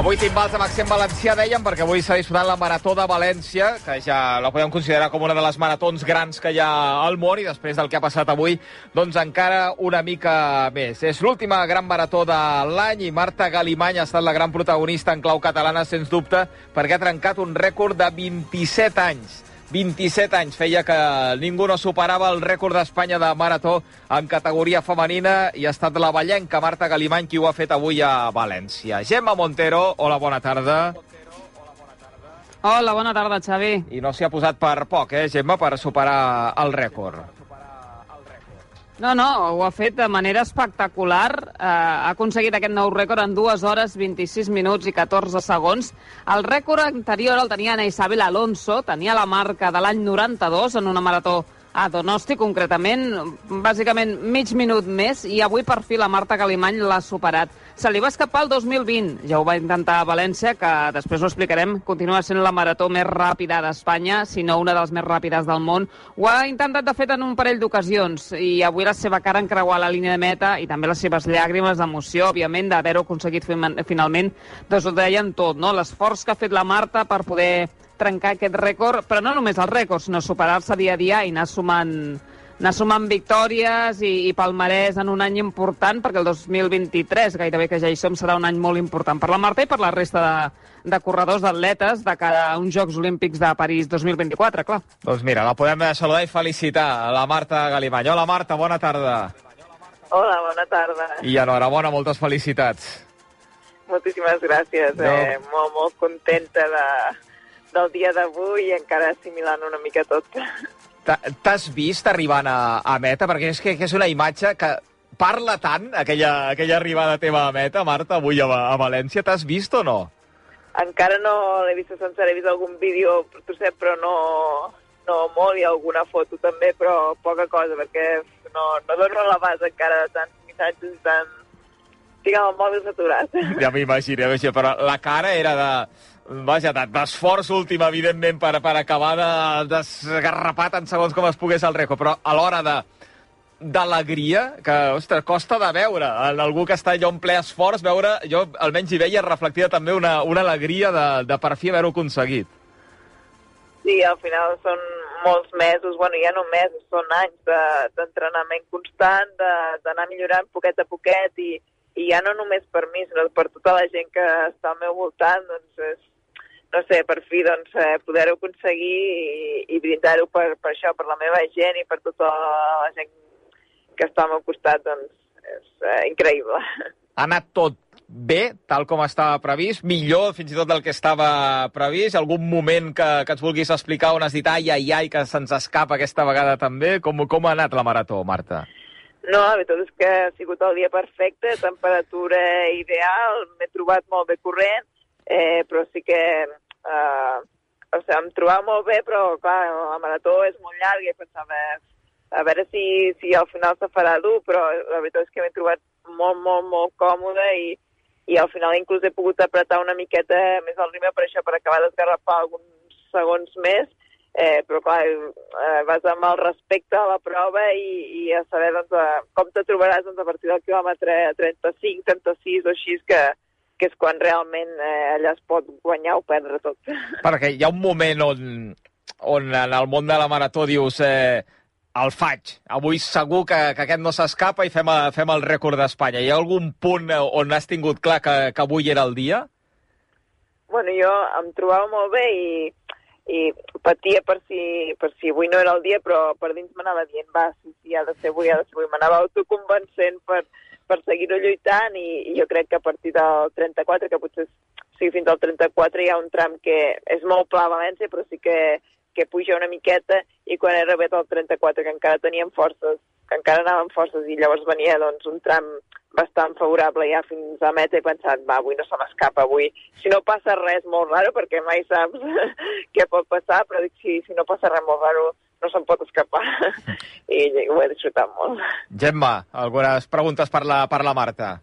Avui timbals amb accent valencià, dèiem, perquè avui s'ha disputat la Marató de València, que ja la podem considerar com una de les maratons grans que hi ha al món, i després del que ha passat avui, doncs encara una mica més. És l'última gran marató de l'any i Marta Galimany ha estat la gran protagonista en clau catalana, sens dubte, perquè ha trencat un rècord de 27 anys. 27 anys feia que ningú no superava el rècord d'Espanya de marató en categoria femenina i ha estat la ballenca Marta Galimany qui ho ha fet avui a València. Gemma Montero, hola, bona tarda. Hola, bona tarda, Xavi. I no s'hi ha posat per poc, eh, Gemma, per superar el rècord. No, no, ho ha fet de manera espectacular. Eh, ha aconseguit aquest nou rècord en 2 hores, 26 minuts i 14 segons. El rècord anterior el tenia Ana Isabel Alonso, tenia la marca de l'any 92 en una marató a Donosti, concretament, bàsicament mig minut més, i avui per fi la Marta Galimany l'ha superat. Se li va escapar el 2020, ja ho va intentar a València, que després ho explicarem, continua sent la marató més ràpida d'Espanya, si no una de les més ràpides del món. Ho ha intentat, de fet, en un parell d'ocasions, i avui la seva cara encreuar la línia de meta i també les seves llàgrimes d'emoció, òbviament, d'haver-ho aconseguit finalment, doncs ho deien tot, no? L'esforç que ha fet la Marta per poder trencar aquest rècord, però no només el rècord, sinó superar-se dia a dia i anar sumant, anar sumant victòries i, i palmarès en un any important, perquè el 2023, gairebé que ja hi som, serà un any molt important per la Marta i per la resta de, de corredors d'atletes de cara a uns Jocs Olímpics de París 2024, clar. Doncs mira, la podem saludar i felicitar, a la Marta Galimany. Hola, Marta, bona tarda. Hola, bona tarda. I enhorabona, moltes felicitats. Moltíssimes gràcies. No. Eh, molt, molt contenta de, del dia d'avui i encara assimilant una mica tot. T'has vist arribant a, a meta? Perquè és que, que és una imatge que parla tant, aquella, aquella arribada teva a meta, Marta, avui a, a València. T'has vist o no? Encara no l'he vist sencera, he vist algun vídeo, sé, però no, no molt, i alguna foto també, però poca cosa, perquè no, no dono la base encara de tants missatges i tant... Tinc el mòbil saturat. Ja m'imagino, però la cara era de vaja, d'esforç últim, evidentment, per, per acabar de desgarrapar tant segons com es pogués el rècord, però a l'hora de d'alegria, que, ostres, costa de veure en algú que està allò en ple esforç, veure, jo almenys hi veia reflectida també una, una alegria de, de per fi haver-ho aconseguit. Sí, al final són molts mesos, bueno, ja no mesos, són anys d'entrenament de, constant, d'anar millorant poquet a poquet i, i ja no només per mi, sinó per tota la gent que està al meu voltant, doncs és, no sé, per fi doncs, eh, poder-ho aconseguir i, i brindar-ho per, per això, per la meva gent i per tota la gent que està al meu costat, doncs és eh, increïble. Ha anat tot bé, tal com estava previst, millor fins i tot del que estava previst? Algun moment que, que ens vulguis explicar on has dit ai, ai, ai, que se'ns escapa aquesta vegada també? Com, com ha anat la marató, Marta? No, la veritat és que ha sigut el dia perfecte, temperatura ideal, m'he trobat molt bé corrent, eh, però sí que eh, o sigui, em trobava molt bé, però clar, la marató és molt llarga i pensava a veure si, si al final se farà dur, però la veritat és que m'he trobat molt, molt, molt còmode i, i al final inclús he pogut apretar una miqueta més el ritme per això, per acabar d'esgarrapar alguns segons més, eh, però clar, eh, vas amb el respecte a la prova i, i a saber doncs, a, com te trobaràs doncs, a partir del quilòmetre 35, 36 o així, que, que és quan realment eh, allà es pot guanyar o perdre tot. Perquè hi ha un moment on, on en el món de la marató dius eh, el faig, avui segur que, que aquest no s'escapa i fem, fem el rècord d'Espanya. Hi ha algun punt on has tingut clar que, que avui era el dia? Bueno, jo em trobava molt bé i, i patia per si, per si avui no era el dia, però per dins m'anava dient, va, sí, sí, ha de ser avui, ha de ser avui. M'anava autoconvencent per, per seguir-ho lluitant i, i jo crec que a partir del 34, que potser sigui fins al 34, hi ha un tram que és molt pla a València, però sí que, que puja una miqueta i quan he rebut el 34, que encara teníem forces, que encara anàvem forces i llavors venia doncs, un tram bastant favorable ja fins a meta he pensat, va, avui no se m'escapa, avui, si no passa res molt raro, perquè mai saps què pot passar, però dic, si, si no passa res molt raro, no se'n pot escapar. I ho he disfrutat molt. Gemma, algunes preguntes per la, per la Marta.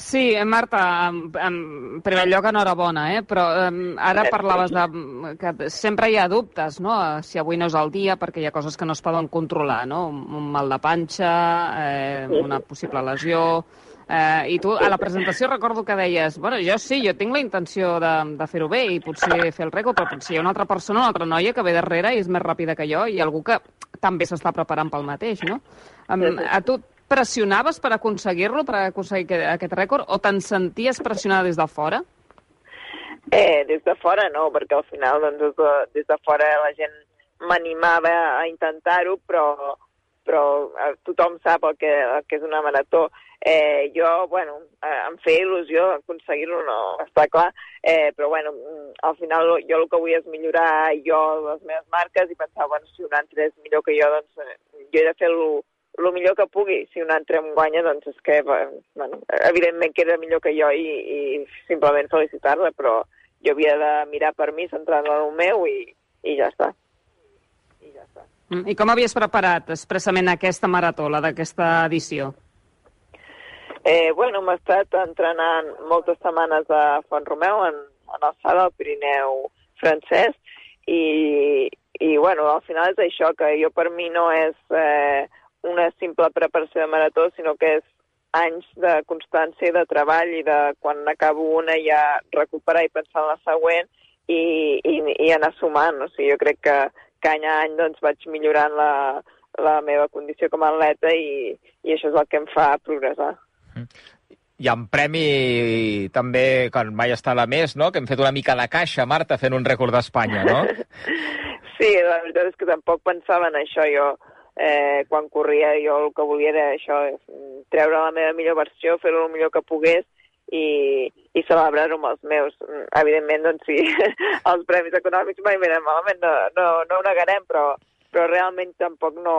Sí, eh, Marta, en, en primer lloc, enhorabona, eh? però um, ara parlaves de que sempre hi ha dubtes, no?, si avui no és el dia, perquè hi ha coses que no es poden controlar, no?, un mal de panxa, eh, una possible lesió, Eh, I tu, a la presentació, recordo que deies, bueno, jo sí, jo tinc la intenció de, de fer-ho bé i potser fer el rècord, però potser hi ha una altra persona, una altra noia que ve darrere i és més ràpida que jo i algú que també s'està preparant pel mateix, no? Um, a tu pressionaves per aconseguir-lo, per aconseguir aquest, aquest rècord, o te'n senties pressionada des de fora? Eh, des de fora no, perquè al final doncs, des, de, des de fora la gent m'animava a intentar-ho, però, però eh, tothom sap el que, el que és una marató. Eh, jo, bueno, eh, em feia il·lusió aconseguir-ho, no, està clar, eh, però bueno, mm, al final jo el que vull és millorar jo les meves marques i pensar, bueno, si un altre és millor que jo, doncs eh, jo he de fer el el millor que pugui. Si un altre em guanya, doncs és que, bueno, evidentment que era millor que jo i, i simplement felicitar-la, però jo havia de mirar per mi, centrar-me en el meu i, i ja està. I ja està. Mm, I com havies preparat expressament aquesta marató, la d'aquesta edició? Eh, bueno, m'he estat entrenant moltes setmanes a Font Romeu, en, en el sala del Pirineu francès, i, i bueno, al final és això, que jo per mi no és eh, una simple preparació de marató, sinó que és anys de constància i de treball i de quan acabo una ja recuperar i pensar en la següent i, i, i anar sumant. O sigui, jo crec que, que any a any doncs, vaig millorant la, la meva condició com a atleta i, i això és el que em fa progressar. Hi ha un premi també, que mai està a la més, no? que hem fet una mica de caixa, Marta, fent un rècord d'Espanya, no? sí, la veritat és que tampoc pensava en això. Jo, eh, quan corria, jo el que volia era això, treure la meva millor versió, fer-ho el millor que pogués i, i celebrar-ho amb els meus. Evidentment, doncs sí, els premis econòmics mai venen malament, no, no, no ho negarem, però, però realment tampoc no,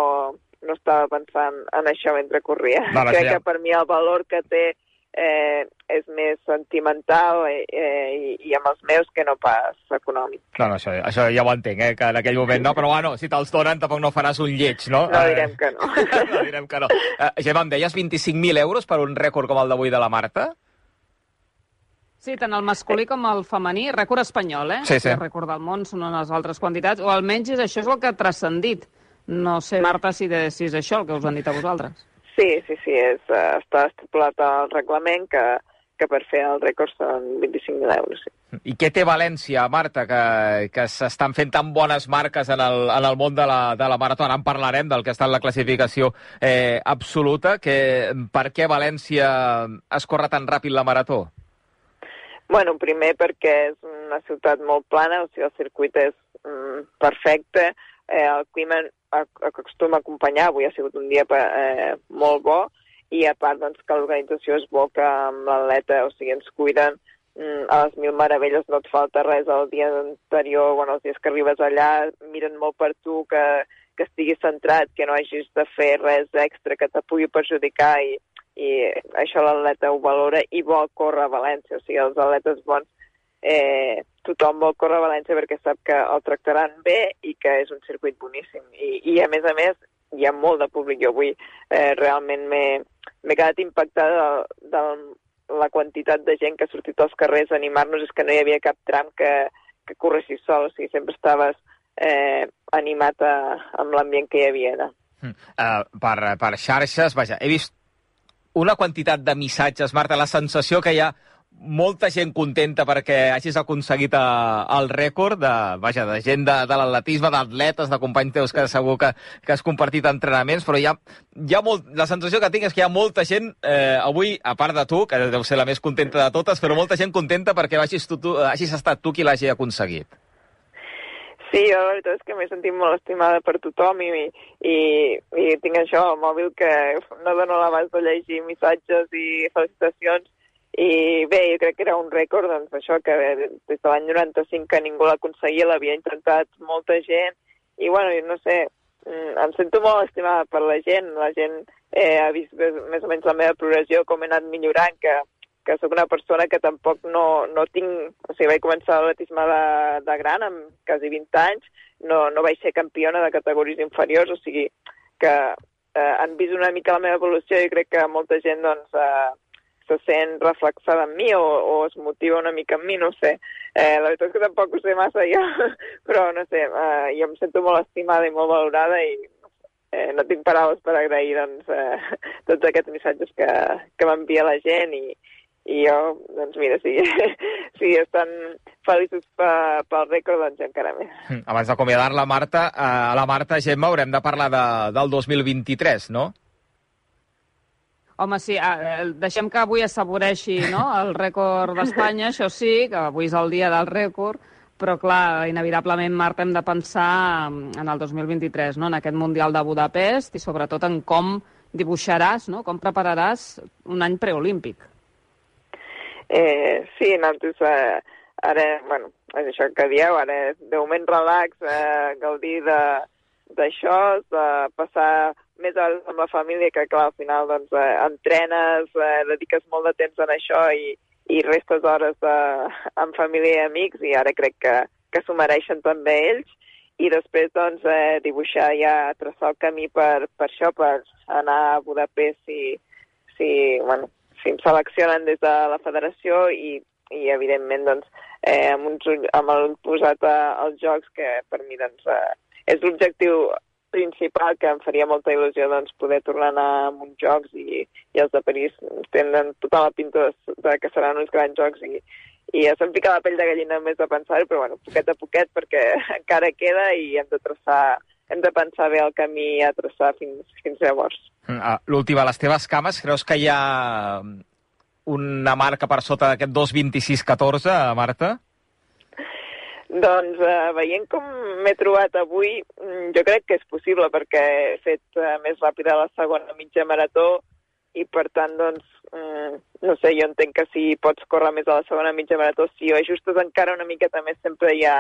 no estava pensant en això mentre corria. No, Crec ja... que per mi el valor que té eh, és més sentimental eh, eh, i, i amb els meus que no pas econòmic. No, no, això, això ja ho entenc, eh, que en aquell moment no, però bueno, si te'ls donen tampoc no faràs un lleig, no? No direm que no. no direm que no. Eh, Gemma, em deies 25.000 euros per un rècord com el d'avui de la Marta? Sí, tant el masculí com el femení, rècord espanyol, eh? Sí, sí. El rècord del món són unes altres quantitats, o almenys és, això és el que ha transcendit. No sé, Marta, si, de, si és això el que us han dit a vosaltres. Sí, sí, sí, és, uh, està estipulat al reglament que, que per fer el rècord són 25.000 euros. Sí. I què té València, Marta, que, que s'estan fent tan bones marques en el, en el món de la, de la marató? Ara en parlarem del que està en la classificació eh, absoluta. Que, per què València es corre tan ràpid la marató? Bueno, primer perquè és una ciutat molt plana, o sigui, el circuit és mm, perfecte, eh, el clima acostuma a acompanyar, avui ha sigut un dia eh, molt bo, i a part doncs, que l'organització és bo que amb l'atleta, o sigui, ens cuiden mm, a les mil meravelles, no et falta res. El dia anterior, bueno, els dies que arribes allà, miren molt per tu, que, que estiguis centrat, que no hagis de fer res extra que te pugui perjudicar i, i això l'atleta ho valora i vol córrer a València, o sigui, els atletes bons eh, tothom vol córrer a València perquè sap que el tractaran bé i que és un circuit boníssim. I, i a més a més, hi ha molt de públic. Jo avui eh, realment m'he quedat impactada de, de la quantitat de gent que ha sortit als carrers a animar-nos. És que no hi havia cap tram que, que corressis sol, o sigui, sempre estaves eh, animat a, amb l'ambient que hi havia allà. Uh, per, per xarxes, vaja, he vist una quantitat de missatges, Marta, la sensació que hi ha molta gent contenta perquè hagis aconseguit eh, el rècord de, vaja, de gent de, de l'atletisme, d'atletes, de companys teus que segur que, que has compartit entrenaments, però hi ha, hi ha molt, la sensació que tinc és que hi ha molta gent eh, avui, a part de tu, que deu ser la més contenta de totes, però molta gent contenta perquè hagis, tu, tu, hagis estat tu qui l'hagi aconseguit. Sí, jo la veritat és que m'he sentit molt estimada per tothom i, i, i tinc això al mòbil que no dono l'abast de llegir missatges i felicitacions i bé, jo crec que era un rècord, doncs això, que des de l'any 95 que ningú l'aconseguia, l'havia intentat molta gent, i bueno, no sé, mm, em sento molt estimada per la gent, la gent eh, ha vist més o menys la meva progressió, com he anat millorant, que, que sóc una persona que tampoc no, no tinc... O sigui, vaig començar l'atletisme de, de gran, amb quasi 20 anys, no, no vaig ser campiona de categories inferiors, o sigui que eh, han vist una mica la meva evolució i crec que molta gent, doncs, eh, se sent reflexada en mi o, o es motiva una mica en mi, no sé. Eh, la veritat és que tampoc ho sé massa jo, però no sé, eh, jo em sento molt estimada i molt valorada i eh, no tinc paraules per agrair doncs, eh, tots aquests missatges que, que m'envia la gent i, i jo, doncs mira, si, si estan feliços pel rècord, doncs encara més. Abans d'acomiadar-la, Marta, eh, la Marta, Gemma, haurem de parlar de, del 2023, no? Home, sí, deixem que avui assaboreixi no? el rècord d'Espanya, això sí, que avui és el dia del rècord, però clar, inevitablement, Marta, hem de pensar en el 2023, no? en aquest Mundial de Budapest i sobretot en com dibuixaràs, no? com prepararàs un any preolímpic. Eh, sí, nosaltres eh, ara, bueno, és això que dieu, ara de moment relax, eh, gaudir d'això, de, de passar més hores amb la família, que clar, al final doncs, eh, entrenes, eh, dediques molt de temps en això i, i restes d'hores amb família i amics i ara crec que, que s'ho mereixen també ells. I després doncs eh, dibuixar ja, traçar el camí per, per això, per anar a Budapest si, si, bueno, si em seleccionen des de la federació i, i evidentment doncs eh, amb, uns, amb el posat als jocs que per mi doncs eh, és l'objectiu principal que em faria molta il·lusió doncs, poder tornar a anar a uns jocs i, i els de París tenen tota la pinta de, que seran uns grans jocs i, i ja se'm pica la pell de gallina més de pensar-ho, però bueno, poquet a poquet perquè encara queda i hem de traçar hem de pensar bé el camí a traçar fins, fins llavors. Mm, ah, l'última, les teves cames, creus que hi ha una marca per sota d'aquest 2.26.14, Marta? Doncs uh, veient com m'he trobat avui, mm, jo crec que és possible perquè he fet uh, més ràpida la segona mitja marató i per tant, doncs, um, no sé, jo entenc que si pots córrer més a la segona mitja marató, si ho ajustes encara una miqueta més, sempre hi ha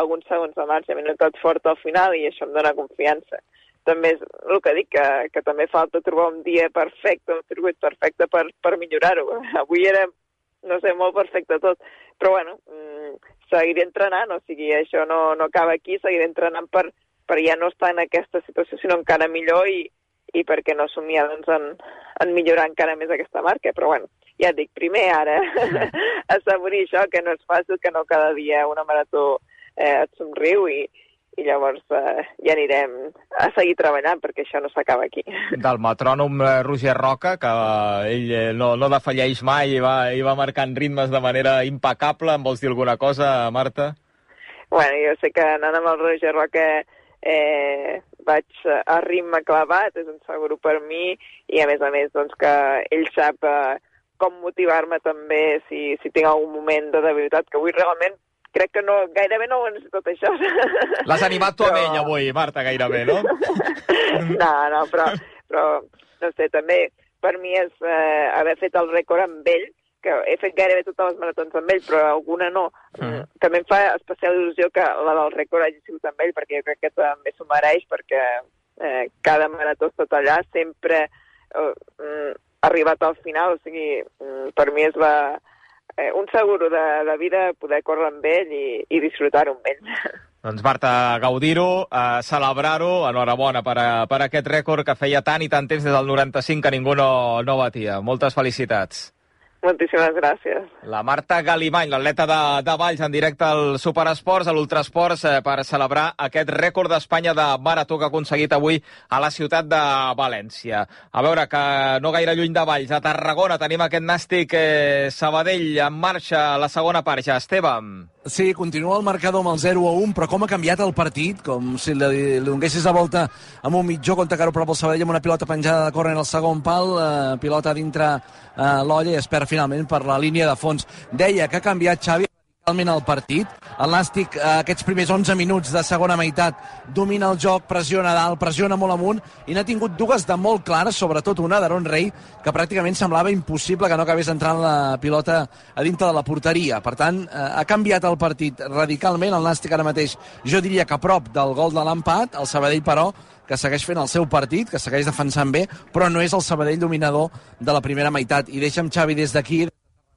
alguns segons de marge. M'he notat fort al final i això em dona confiança. També és el que dic, que, que també falta trobar un dia perfecte, un circuit perfecte per, per millorar-ho. Avui era, no sé, molt perfecte tot. Però, bueno, um, seguiré entrenant, o sigui, això no, no acaba aquí, seguiré entrenant per, per ja no estar en aquesta situació, sinó encara millor i, i perquè no somiar doncs, en, en millorar encara més aquesta marca. Però bueno, ja et dic, primer ara assaborir això, que no és fàcil, que no cada dia una marató eh, et somriu i, i llavors eh, ja anirem a seguir treballant perquè això no s'acaba aquí. Del metrònom eh, Roger Roca, que eh, ell eh, no, no defalleix mai i va, i va marcant ritmes de manera impecable. Em vols dir alguna cosa, Marta? Bueno, jo sé que anant amb el Roger Roca eh, vaig a ritme clavat, és un seguro per mi, i a més a més doncs, que ell sap eh, com motivar-me també si, si tinc algun moment de debilitat, que avui realment crec que no, gairebé no ho necessito tot això. L'has animat tu però... amb ell avui, Marta, gairebé, no? no, no, però, però no sé, també per mi és eh, haver fet el rècord amb ell, que he fet gairebé totes les maratons amb ell, però alguna no. Mm. També em fa especial il·lusió que la del rècord hagi sigut amb ell, perquè jo crec que també s'ho mereix, perquè eh, cada marató tot allà sempre eh, mm, ha arribat al final, o sigui, mm, per mi és la, eh, un seguro de, de vida poder córrer amb ell i, i disfrutar-ho amb ell. Doncs Marta, gaudir-ho, eh, celebrar-ho, enhorabona per, a, per aquest rècord que feia tant i tant temps des del 95 que ningú no, no batia. Moltes felicitats. Moltíssimes gràcies. La Marta Galimany, l'atleta de, de Valls, en directe al Superesports, a l'Ultrasports, eh, per celebrar aquest rècord d'Espanya de marató que ha aconseguit avui a la ciutat de València. A veure, que no gaire lluny de Valls, a Tarragona tenim aquest nàstic eh, Sabadell en marxa a la segona part ja. Esteve. Sí, continua el marcador amb el 0 a 1, però com ha canviat el partit, com si li, li donessis la volta amb un mitjó contra Caro prop el Sabadell amb una pilota penjada de córrer en el segon pal, eh, pilota dintre eh, l'olla i es perd finalment per la línia de fons. Deia que ha canviat Xavi totalment el partit. El Nàstic, eh, aquests primers 11 minuts de segona meitat, domina el joc, pressiona dalt, pressiona molt amunt, i n'ha tingut dues de molt clares, sobretot una d'Aaron Rey, que pràcticament semblava impossible que no acabés entrant la pilota a dintre de la porteria. Per tant, eh, ha canviat el partit radicalment. El Nàstic ara mateix, jo diria que a prop del gol de l'empat, el Sabadell, però, que segueix fent el seu partit, que segueix defensant bé, però no és el Sabadell dominador de la primera meitat. I deixa'm, Xavi, des d'aquí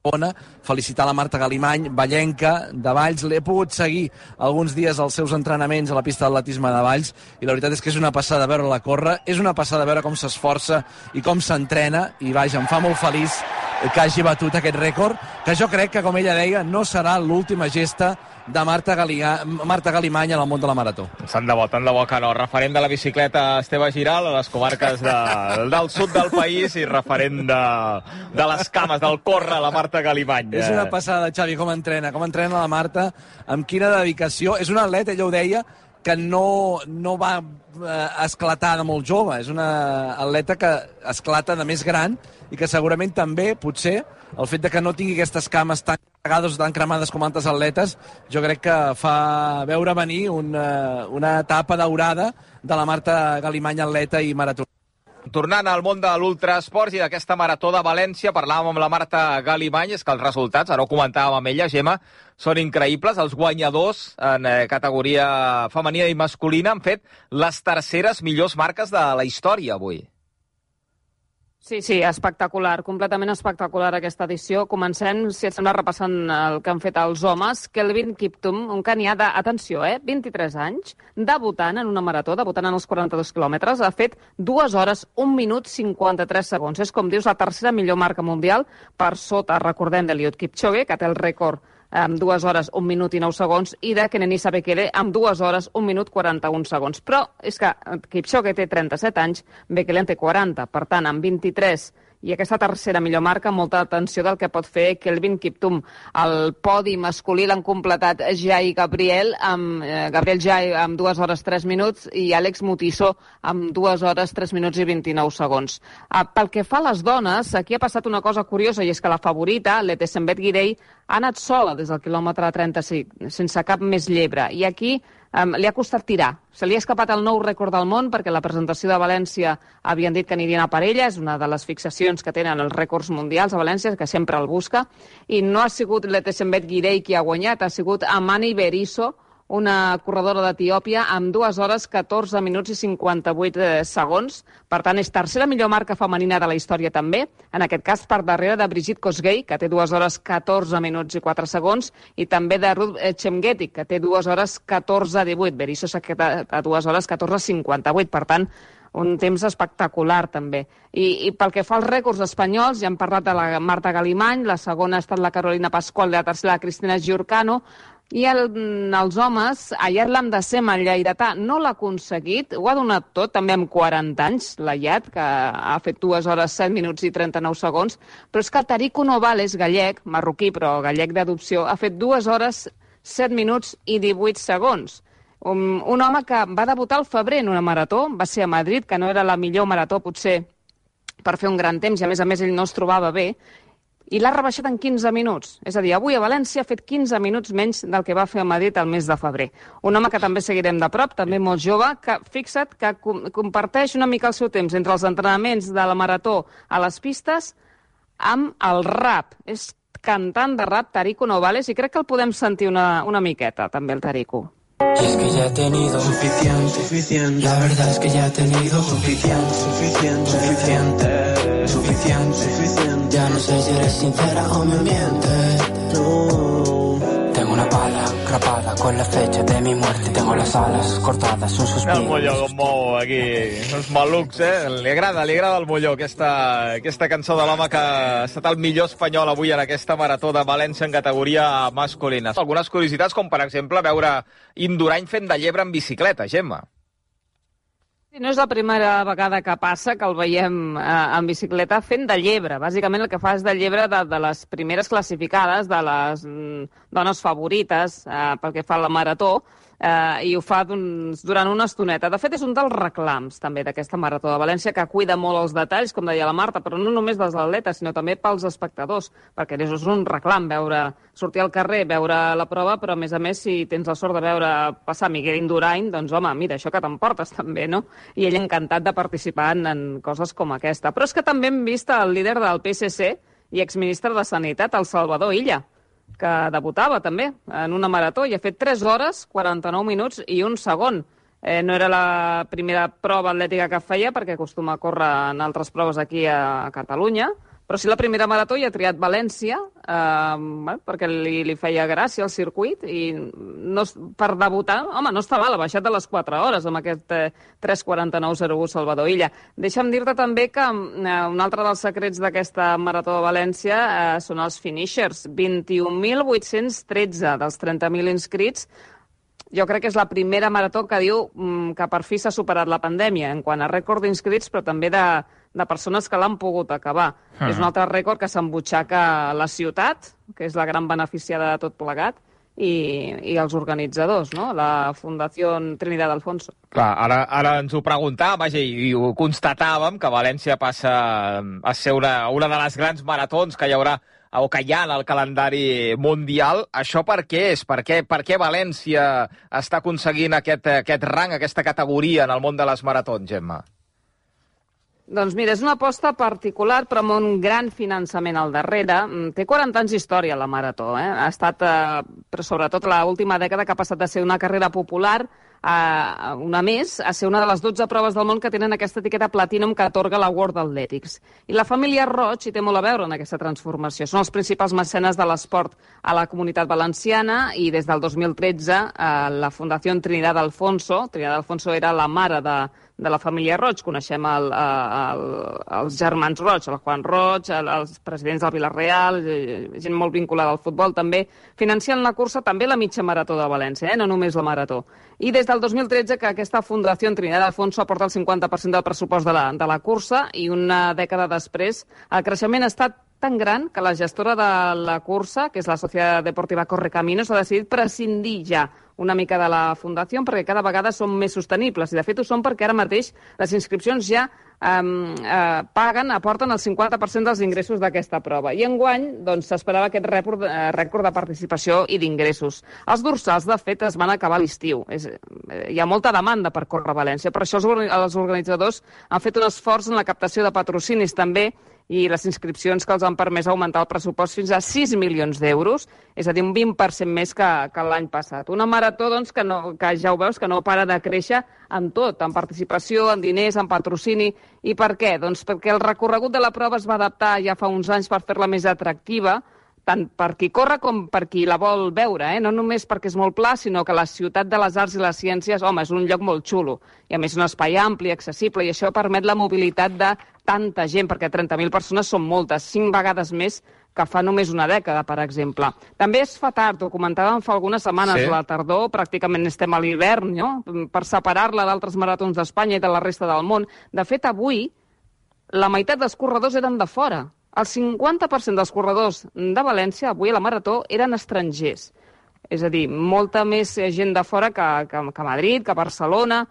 Bona, felicitar la Marta Galimany, ballenca de Valls. L'he pogut seguir alguns dies als seus entrenaments a la pista d'atletisme de Valls i la veritat és que és una passada veure-la córrer, és una passada veure com s'esforça i com s'entrena i vaja, em fa molt feliç que hagi batut aquest rècord, que jo crec que, com ella deia, no serà l'última gesta de Marta, Galiga, Marta Galimany en el món de la marató. Tant de bo, tant de bo que no. Referent de la bicicleta Esteve Giral a les comarques de, del sud del país i referent de, de les cames, del córrer, la Marta Galimany. És una passada, Xavi, com entrena, com entrena la Marta, amb quina dedicació. És una atleta, ella ho deia, que no, no va eh, esclatar de molt jove. És una atleta que esclata de més gran i que segurament també, potser, el fet de que no tingui aquestes cames tan cagades o tan cremades com altres atletes, jo crec que fa veure venir una, una etapa daurada de la Marta Galimany atleta i marató. Tornant al món de l'ultrasport i d'aquesta marató de València, parlàvem amb la Marta Galimany, és que els resultats, ara ho comentàvem amb ella, Gemma, són increïbles. Els guanyadors en eh, categoria femenina i masculina han fet les terceres millors marques de la història avui. Sí, sí, espectacular, completament espectacular aquesta edició. Comencem, si et sembla, repassant el que han fet els homes. Kelvin Kiptum, un canià de, atenció, eh, 23 anys, debutant en una marató, debutant en els 42 quilòmetres, ha fet 2 hores, 1 minut 53 segons. És, com dius, la tercera millor marca mundial per sota, recordem, d'Eliot Kipchoge, que té el rècord amb dues hores, un minut i nou segons, i de Kenenisa Bekele amb dues hores, un minut 41 segons. Però és que Kipchoge té 37 anys, Bekele en té 40, per tant, amb 23 i aquesta tercera millor marca, molta atenció del que pot fer Kelvin Kiptum. El podi masculí l'han completat Jai Gabriel, amb, eh, Gabriel Jai amb 2 hores 3 minuts i Àlex Mutiso amb 2 hores 3 minuts i 29 segons. Ah, pel que fa a les dones, aquí ha passat una cosa curiosa i és que la favorita, l'Etesembet Guirei, ha anat sola des del quilòmetre 35, sense cap més llebre. I aquí Um, li ha costat tirar. Se li ha escapat el nou rècord del món perquè la presentació de València havien dit que anirien a parella, és una de les fixacions que tenen els rècords mundials a València, que sempre el busca, i no ha sigut l'Etesembet Guirei qui ha guanyat, ha sigut Amani Berisso, una corredora d'Etiòpia amb 2 hores 14 minuts i 58 eh, segons. Per tant, és tercera millor marca femenina de la història també, en aquest cas per darrere de Brigitte Kosgei, que té 2 hores 14 minuts i 4 segons, i també de Ruth Chemgeti, que té 2 hores 14 18. Berizzo s'ha quedat a 2 hores 14 58. Per tant, un temps espectacular també. I, I pel que fa als rècords espanyols, ja hem parlat de la Marta Galimany, la segona ha estat la Carolina Pascual i la tercera la Cristina Giurcano, i el, els homes, allà l'hem de ser lleidatà, no l'ha aconseguit, ho ha donat tot, també amb 40 anys, la Llat, que ha fet 2 hores 7 minuts i 39 segons, però és que Tarico Novales, gallec, marroquí però gallec d'adopció, ha fet 2 hores 7 minuts i 18 segons. Un, un home que va debutar al febrer en una marató, va ser a Madrid, que no era la millor marató potser per fer un gran temps, i a més a més ell no es trobava bé, i l'ha rebaixat en 15 minuts. És a dir, avui a València ha fet 15 minuts menys del que va fer a Madrid el mes de febrer. Un home que també seguirem de prop, també molt jove, que, fixa't, que com comparteix una mica el seu temps entre els entrenaments de la marató a les pistes amb el rap. És cantant de rap Tarico Novales i crec que el podem sentir una, una miqueta, també, el Tarico. Y es que ya he tenido suficiente, suficiente. La verdad es que ya he tenido suficiente, suficiente, suficiente, suficiente, suficiente. Ya no sé si eres sincera o me mientes. No. Tengo una pala grapada con la fecha de mi muerte. Tengo las alas cortadas, un suspiro. El Molló com mou aquí, uns malucs, eh? Li agrada, li agrada el Molló, aquesta, aquesta cançó de l'home que ha estat el millor espanyol avui en aquesta marató de València en categoria masculina. Algunes curiositats, com per exemple veure Indurany fent de llebre en bicicleta, Gemma. Sí, no és la primera vegada que passa que el veiem eh, en bicicleta fent de llebre. Bàsicament el que fa és de llebre de, de les primeres classificades, de les mm, dones favorites eh, pel que fa a la marató, eh, i ho fa doncs, durant una estoneta. De fet, és un dels reclams també d'aquesta Marató de València, que cuida molt els detalls, com deia la Marta, però no només dels atletes, sinó també pels espectadors, perquè és un reclam veure sortir al carrer, veure la prova, però a més a més, si tens la sort de veure passar Miguel Indurain, doncs home, mira, això que t'emportes també, no? I ell encantat de participar en, en coses com aquesta. Però és que també hem vist el líder del PSC i exministre de Sanitat, el Salvador Illa, que debutava també en una marató i ha fet 3 hores, 49 minuts i un segon. Eh, no era la primera prova atlètica que feia perquè acostuma a córrer en altres proves aquí a, Catalunya, Però sí, la primera marató ja ha triat València, eh, bueno, perquè li, li feia gràcia el circuit, i no, per debutar, home, no està mal, ha baixat a les 4 hores amb aquest eh, 3.49.01 Salvador Illa. Deixa'm dir-te també que eh, un altre dels secrets d'aquesta marató de València eh, són els finishers. 21.813 dels 30.000 inscrits jo crec que és la primera marató que diu mm, que per fi s'ha superat la pandèmia en quant a rècord d'inscrits, però també de, de persones que l'han pogut acabar. Ah. És un altre rècord que s'embutxaca la ciutat, que és la gran beneficiada de tot plegat, i, i els organitzadors, no? la Fundació Trinidad Alfonso. Clar, ara, ara ens ho preguntàvem, vaja, i, i ho constatàvem, que València passa a ser una, una de les grans maratons que hi haurà o que hi ha en el calendari mundial. Això per què és? Per què, per què València està aconseguint aquest, aquest rang, aquesta categoria en el món de les maratons, Gemma? Doncs mira, és una aposta particular, però amb un gran finançament al darrere. Mm, Té 40 anys d'història, la Marató. Eh? Ha estat, eh, però sobretot l'última dècada, que ha passat de ser una carrera popular a una més, a ser una de les 12 proves del món que tenen aquesta etiqueta Platinum que atorga la World Athletics. I la família Roig hi té molt a veure en aquesta transformació. Són els principals mecenes de l'esport a la comunitat valenciana i des del 2013 eh, la Fundació Trinidad Alfonso, Trinidad Alfonso era la mare de, de la família Roig. Coneixem el, el, els germans Roig, el Juan Roig, el, els presidents del Villarreal, eh, gent molt vinculada al futbol també, financien la cursa també la mitja marató de València, eh? no només la marató. I des del 2013 que aquesta Fundació Trinidad Alfonso aporta el 50% del pressupost de la, de la cursa i una dècada després el creixement ha estat tan gran que la gestora de la cursa, que és la Societat Deportiva Correcaminos, ha decidit prescindir ja una mica de la Fundació perquè cada vegada són més sostenibles. I de fet ho són perquè ara mateix les inscripcions ja um, uh, paguen, aporten el 50% dels ingressos d'aquesta prova. I enguany doncs, s'esperava aquest rècord, uh, rècord de participació i d'ingressos. Els dorsals, de fet, es van acabar l'estiu. Eh, Hi ha molta demanda per córrer a València. Per això els, els organitzadors han fet un esforç en la captació de patrocinis també i les inscripcions que els han permès augmentar el pressupost fins a 6 milions d'euros, és a dir, un 20% més que, que l'any passat. Una marató doncs, que, no, que ja ho veus, que no para de créixer en tot, en participació, en diners, en patrocini. I per què? Doncs perquè el recorregut de la prova es va adaptar ja fa uns anys per fer-la més atractiva, tant per qui corre com per qui la vol veure, eh? no només perquè és molt pla, sinó que la ciutat de les arts i les ciències, home, és un lloc molt xulo, i a més un espai ampli, accessible, i això permet la mobilitat de tanta gent, perquè 30.000 persones són moltes, cinc vegades més que fa només una dècada, per exemple. També es fa tard, ho comentàvem fa algunes setmanes, Sí. la tardor, pràcticament estem a l'hivern, no? per separar-la d'altres maratons d'Espanya i de la resta del món. De fet, avui, la meitat dels corredors eren de fora. El 50% dels corredors de València avui a la Marató eren estrangers. És a dir, molta més eh, gent de fora que, que, que Madrid, que Barcelona,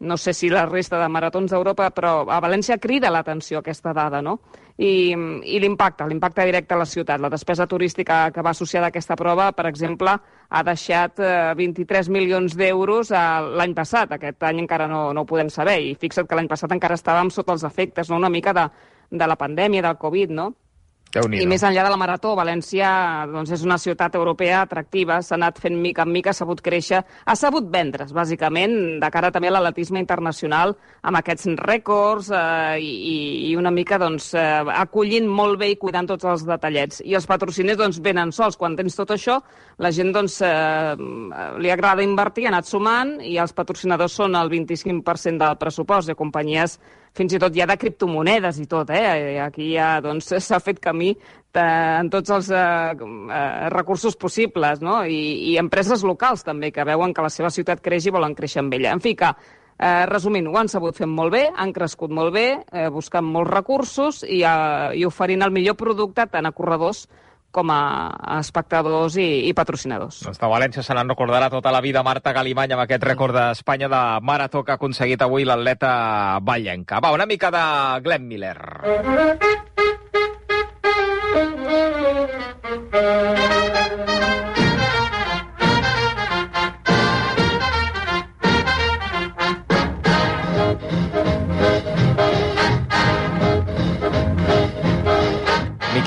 no sé si la resta de maratons d'Europa, però a València crida l'atenció aquesta dada, no? I, i l'impacte, l'impacte directe a la ciutat. La despesa turística que va associada a aquesta prova, per exemple, ha deixat eh, 23 milions d'euros eh, l'any passat. Aquest any encara no, no ho podem saber. I fixa't que l'any passat encara estàvem sota els efectes, no? una mica de, de la pandèmia, del Covid, no? I més enllà de la Marató, València doncs, és una ciutat europea atractiva, s'ha anat fent mica en mica, ha sabut créixer, ha sabut vendre's, bàsicament, de cara també a l'atletisme internacional, amb aquests rècords eh, i, i una mica doncs, eh, acollint molt bé i cuidant tots els detallets. I els patrociners doncs, venen sols. Quan tens tot això, la gent doncs, eh, li agrada invertir, ha anat sumant, i els patrocinadors són el 25% del pressupost de companyies fins i tot ja de criptomonedes i tot, eh? Aquí ja doncs, s'ha fet camí de, en tots els eh, eh, recursos possibles, no? I, I empreses locals també, que veuen que la seva ciutat creix i volen créixer amb ella. En fi, que, eh, resumint, ho han sabut fer molt bé, han crescut molt bé, eh, buscant molts recursos i, eh, i oferint el millor producte tant a corredors com a, espectadors i, i patrocinadors. Doncs de València se n'en recordarà tota la vida Marta Galimany amb aquest rècord d'Espanya de marató que ha aconseguit avui l'atleta Vallenca. Va, una mica de Glenn Miller.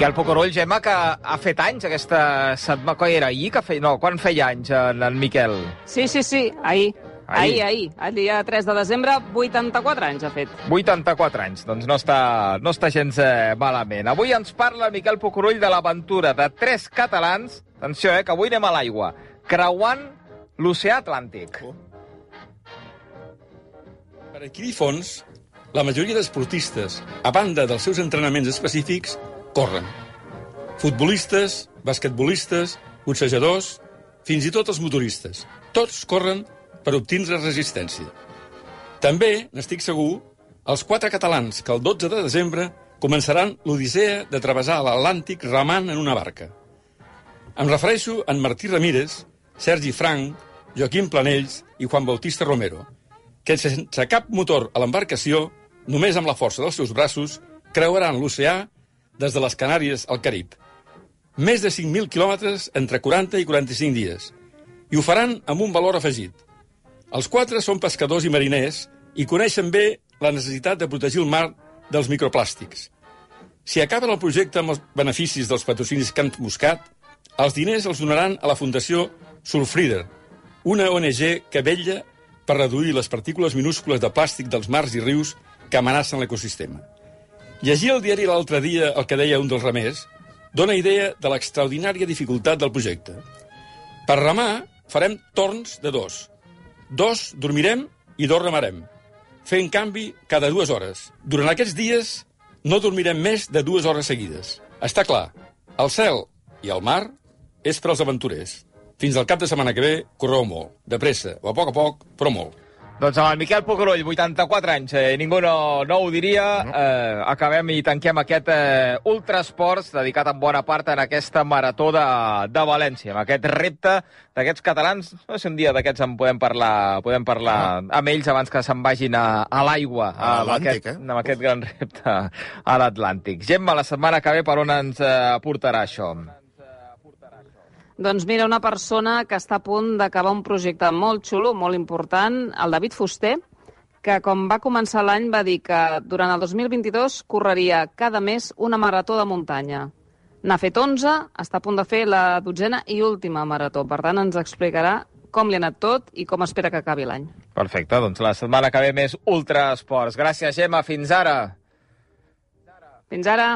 Miquel Pocorull, Gemma, que ha fet anys aquesta setmana... Quan era ahir? Que feia... No, quan feia anys en, en Miquel? Sí, sí, sí, ahir. Ahir, ahir. El dia 3 de desembre, 84 anys ha fet. 84 anys, doncs no està, no està gens eh, malament. Avui ens parla Miquel Pucurull de l'aventura de tres catalans, atenció, eh, que avui anem a l'aigua, creuant l'oceà Atlàntic. Oh. Per adquirir fons, la majoria d'esportistes, a banda dels seus entrenaments específics, corren. Futbolistes, basquetbolistes, boxejadors, fins i tot els motoristes. Tots corren per obtindre resistència. També, n'estic segur, els quatre catalans que el 12 de desembre començaran l'odissea de travessar l'Atlàntic remant en una barca. Em refereixo a en Martí Ramírez, Sergi Frank, Joaquim Planells i Juan Bautista Romero, que sense cap motor a l'embarcació, només amb la força dels seus braços, creuaran l'oceà des de les Canàries al Carib. Més de 5.000 quilòmetres entre 40 i 45 dies. I ho faran amb un valor afegit. Els quatre són pescadors i mariners i coneixen bé la necessitat de protegir el mar dels microplàstics. Si acaben el projecte amb els beneficis dels patrocinis Camp Muscat, els diners els donaran a la Fundació Sulfrider, una ONG que vetlla per reduir les partícules minúscules de plàstic dels mars i rius que amenacen l'ecosistema. Llegir al diari l'altre dia el que deia un dels remers dona idea de l'extraordinària dificultat del projecte. Per remar farem torns de dos. Dos dormirem i dos remarem, fent canvi cada dues hores. Durant aquests dies no dormirem més de dues hores seguides. Està clar, el cel i el mar és per als aventurers. Fins al cap de setmana que ve, correu molt, de pressa, o a poc a poc, però molt. Doncs amb el Miquel Pucurull, 84 anys, eh, ningú no, no ho diria. Eh, acabem i tanquem aquest eh, Ultrasports dedicat en bona part en aquesta marató de, de València, amb aquest repte d'aquests catalans. No sé si un dia d'aquests en podem parlar, podem parlar ah. amb ells abans que se'n vagin a, a l'aigua. A l'Atlàntic, eh? Amb aquest gran repte a l'Atlàntic. Gemma, la setmana que ve per on ens eh, portarà això? Doncs mira, una persona que està a punt d'acabar un projecte molt xulo, molt important, el David Fuster, que com va començar l'any va dir que durant el 2022 correria cada mes una marató de muntanya. N'ha fet 11, està a punt de fer la dotzena i última marató. Per tant, ens explicarà com li ha anat tot i com espera que acabi l'any. Perfecte, doncs la setmana que ve més Ultrasports. Gràcies, Gemma. Fins ara. Fins ara.